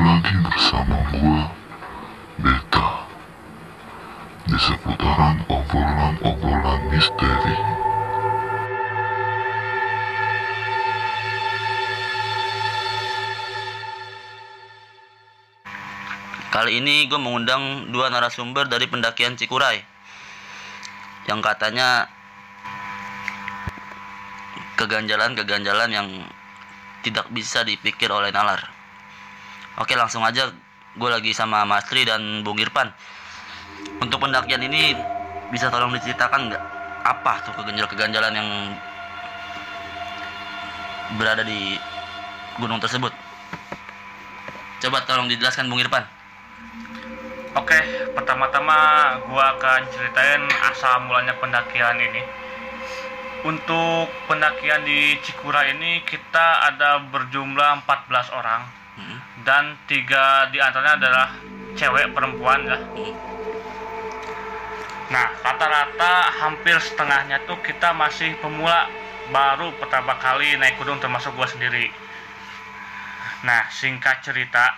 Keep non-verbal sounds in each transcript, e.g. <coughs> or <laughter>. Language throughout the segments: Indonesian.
lagi bersama gue, Beta, di seputaran obrolan-obrolan misteri. Kali ini gue mengundang dua narasumber dari pendakian Cikuray yang katanya keganjalan-keganjalan yang tidak bisa dipikir oleh nalar. Oke langsung aja gue lagi sama Mas Tri dan Bung Irfan. Untuk pendakian ini bisa tolong diceritakan nggak apa tuh keganjalan-keganjalan yang berada di gunung tersebut? Coba tolong dijelaskan Bung Irfan. Oke, pertama-tama gua akan ceritain asal mulanya pendakian ini. Untuk pendakian di Cikura ini kita ada berjumlah 14 orang. Dan tiga di antaranya adalah cewek perempuan ya. Hmm. Nah, rata-rata hampir setengahnya tuh kita masih pemula baru pertama kali naik gunung termasuk gua sendiri. Nah, singkat cerita,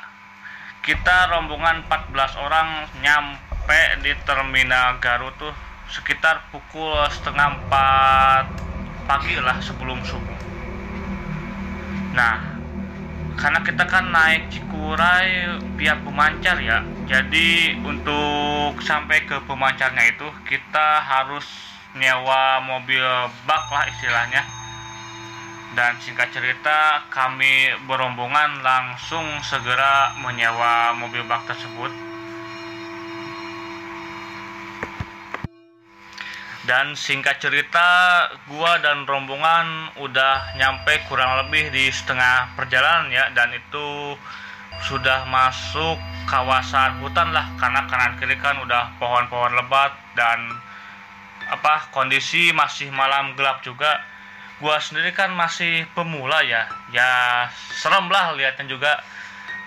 kita rombongan 14 orang nyampe di terminal Garut tuh sekitar pukul setengah 4 pagi lah sebelum subuh. Nah, karena kita kan naik Cikuray via pemancar ya, jadi untuk sampai ke pemancarnya itu kita harus nyewa mobil bak lah istilahnya. Dan singkat cerita kami berombongan langsung segera menyewa mobil bak tersebut dan singkat cerita gua dan rombongan udah nyampe kurang lebih di setengah perjalanan ya. Dan itu sudah masuk kawasan hutan lah karena kanan kiri kan udah pohon-pohon lebat dan apa kondisi masih malam gelap juga. Gua sendiri kan masih pemula ya. Ya serem lah liatnya juga.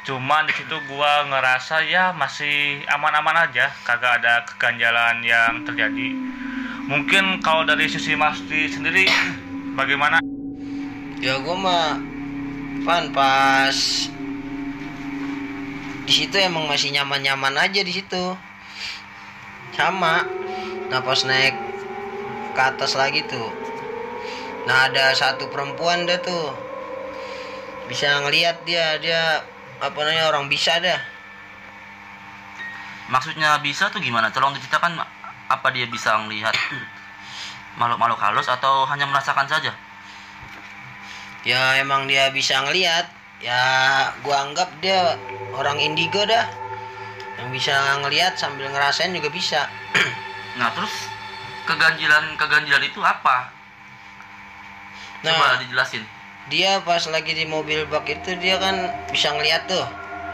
Cuman di situ gua ngerasa ya masih aman-aman aja kagak ada keganjalan yang terjadi mungkin kalau dari sisi Mas Di sendiri bagaimana? Ya gue mah pan pas di situ emang masih nyaman-nyaman aja di situ. Sama nah pas naik ke atas lagi tuh. Nah ada satu perempuan dah tuh. Bisa ngelihat dia dia apa namanya orang bisa dah. Maksudnya bisa tuh gimana? Tolong diceritakan apa dia bisa melihat makhluk-makhluk halus atau hanya merasakan saja? ya emang dia bisa ngelihat ya gua anggap dia orang indigo dah yang bisa ngelihat sambil ngerasain juga bisa <clears throat> Nah, terus keganjilan-keganjilan itu apa? Coba nah dijelasin. dia pas lagi di mobil bak itu dia kan bisa ngeliat tuh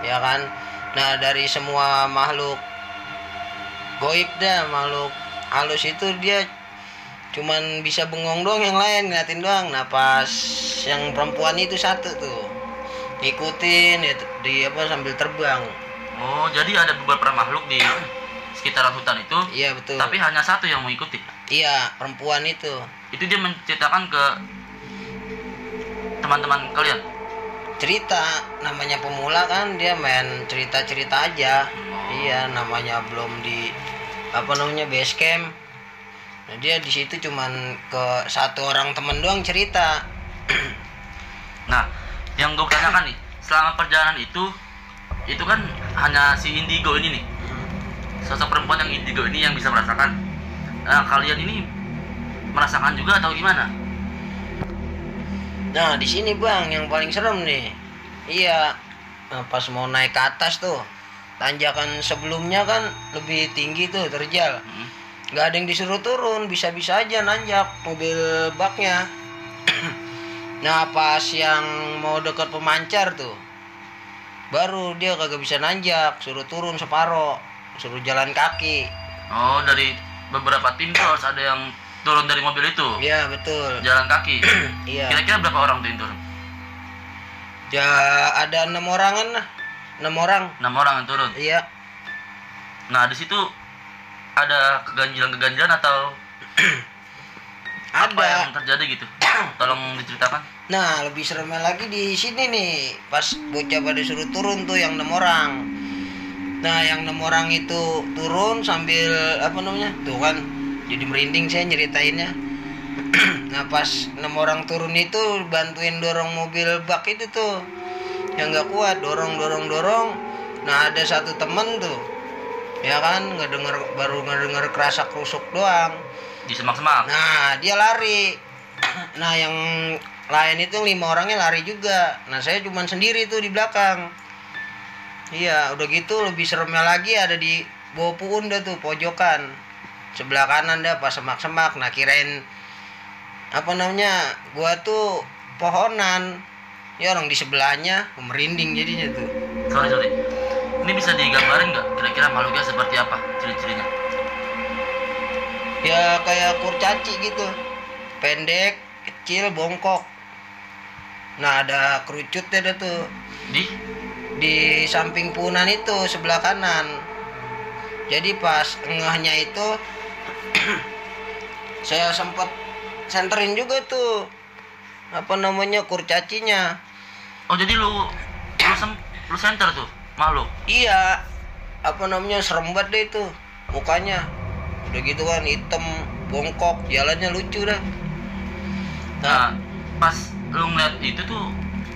ya kan nah dari semua makhluk goib dah makhluk halus itu dia cuman bisa bengong doang yang lain ngeliatin doang. Nah pas yang perempuan itu satu tuh ngikutin ya, di apa sambil terbang. Oh, jadi ada beberapa makhluk di sekitaran hutan itu, iya betul. tapi hanya satu yang mengikuti. iya perempuan itu. Itu dia menceritakan ke teman-teman kalian. cerita namanya pemula kan dia main cerita-cerita aja iya namanya belum di apa namanya base camp. Nah, dia di situ cuman ke satu orang temen doang cerita. <clears throat> Nah, yang gue tanyakan nih, selama perjalanan itu, itu kan hanya si Indigo ini nih, sosok perempuan yang Indigo ini yang bisa merasakan. Nah, kalian ini merasakan juga atau gimana? nah di sini bang yang paling serem nih. Iya nah, pas mau naik ke atas tuh tanjakan sebelumnya kan lebih tinggi tuh terjal. Hmm. nggak ada yang disuruh turun bisa-bisa aja nanjak mobil baknya. <clears throat> Nah pas yang mau dekat pemancar tuh baru dia kagak bisa nanjak suruh turun separo suruh jalan kaki. Oh, dari beberapa tim tuh harus ada yang turun dari mobil itu, iya betul. Jalan kaki. <clears throat> iya. Kira-kira berapa orang tuh yang turun? ya ada enam orangan lah enam orang Enam orang yang turun. iya Nah, di situ ada keganjilan-keganjilan atau apa ada yang terjadi gitu? <coughs> Tolong diceritakan. Nah, lebih seremnya lagi di sini nih. Pas bocah pada suruh turun tuh yang enam orang. Nah, yang enam orang itu turun sambil apa namanya? Tuh kan, jadi merinding saya nyeritainnya. <coughs> nah, pas enam orang turun itu bantuin dorong mobil bak itu tuh yang nggak kuat, dorong dorong dorong. Nah, ada satu temen tuh, ya kan, ngedenger baru ngedenger kerasa kerusuk doang. Di semak-semak. Nah, dia lari. Nah, yang lain itu lima orangnya lari juga. Nah, saya cuman sendiri tuh di belakang. Iya, udah gitu lebih seremnya lagi ada di bawah puun dah tuh pojokan. Sebelah kanan dah pas semak-semak. Nah, kirain apa namanya? Gua tuh pohonan. Ya orang di sebelahnya merinding jadinya tuh. Sorry, sorry. Ini bisa digambarin nggak kira-kira makhluknya seperti apa ciri-cirinya? Ya kayak kurcaci gitu. Pendek, kecil, bongkok. Nah, ada kerucutnya dah tuh. Di di samping punan itu sebelah kanan jadi pas engahnya itu <clears throat> saya sempat senterin juga tuh apa namanya kurcacinya Oh, jadi lu lu, sem, lu center tuh? Makhluk. iya. Apa namanya serem banget deh itu. Mukanya. Udah gitu kan hitam bongkok jalannya lucu dah. Nah, pas lu ngeliat itu tuh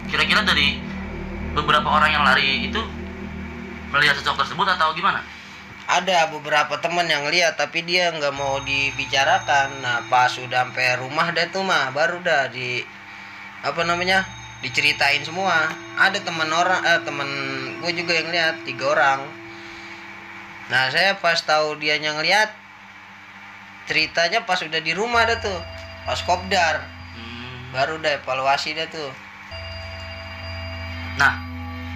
kira-kira dari beberapa orang yang lari itu melihat sosok tersebut atau gimana? ada beberapa teman yang lihat tapi dia nggak mau dibicarakan. Nah pas sudah sampai rumah dah tuh mah baru dah di apa namanya diceritain semua. Ada teman orang eh teman gue juga yang lihat tiga orang. Nah saya pas tahu dia yang ngeliat ceritanya pas udah di rumah dah tuh pas kopdar. Hmm, baru dah evaluasi dah tuh. Nah,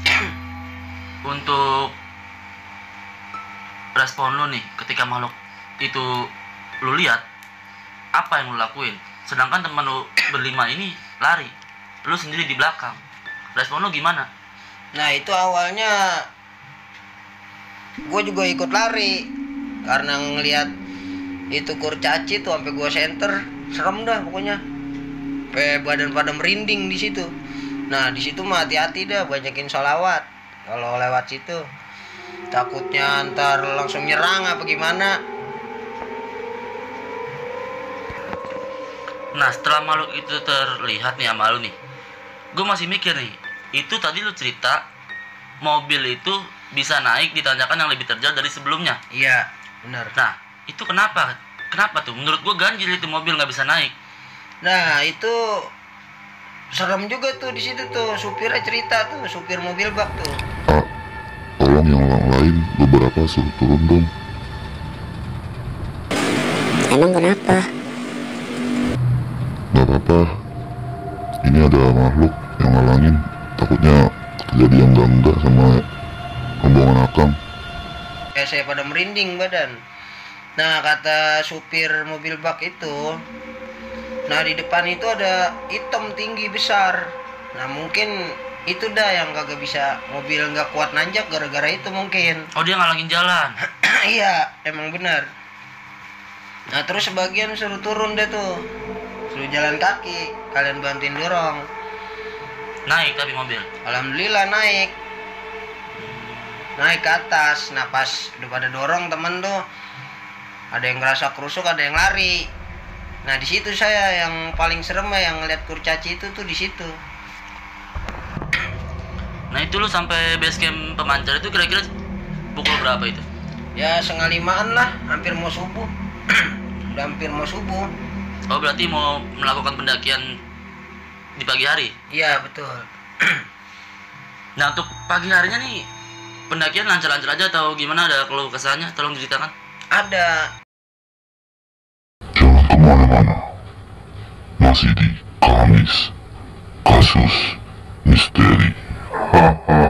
<clears throat> untuk respon lu nih ketika makhluk itu lu lihat apa yang lu lakuin? Sedangkan teman lu berlima ini lari, lu sendiri di belakang. Respon lu gimana? Nah itu awalnya gue juga ikut lari karena ngelihat itu kurcaci tuh sampai gue center serem dah pokoknya. Sampai badan pada merinding di situ. Nah di situ mah hati-hati dah banyakin sholawat kalau lewat situ. Takutnya ntar langsung nyerang apa gimana. Nah, setelah makhluk itu terlihat nih sama lu nih, gue masih mikir nih, itu tadi lu cerita mobil itu bisa naik di tanjakan yang lebih terjal dari sebelumnya. iya benar Nah, itu kenapa? Kenapa tuh? Menurut gue ganjil itu mobil nggak bisa naik. nah itu serem juga tuh di situ tuh supirnya cerita tuh supir mobil bak tuh Pak, tolong yang orang lain beberapa suruh turun dong. Emang kenapa? Gak apa-apa. Ini ada makhluk yang ngalangin. Takutnya terjadi yang enggak-enggak sama rombongan akang. kayak saya pada merinding badan. Nah kata supir mobil bak itu, nah di depan itu ada hitam tinggi besar. Nah mungkin itu dah yang kagak bisa mobil nggak kuat nanjak gara-gara itu mungkin. Oh dia ngalangin jalan. <clears throat> iya emang benar. Nah terus sebagian suruh turun deh tuh, suruh jalan kaki, kalian bantuin dorong. Naik tapi mobil. Alhamdulillah naik naik ke atas nah pas udah pada dorong temen tuh ada yang ngerasa kerusuk ada yang lari nah di situ saya yang paling serem ya yang ngeliat kurcaci itu tuh di situ Nah itu lu sampai base camp pemancar itu kira-kira pukul berapa itu? ya setengah limaan lah hampir mau subuh <clears throat> udah hampir mau subuh Oh berarti mau melakukan pendakian di pagi hari. iya betul <clears throat> Nah untuk pagi harinya nih pendakian lancar-lancar aja atau gimana ada keluh kesahnya? Tolong diceritakan. ada Jangan ke mana-mana. Masih di Kamis. Kasus Misteri. Hahaha. <laughs>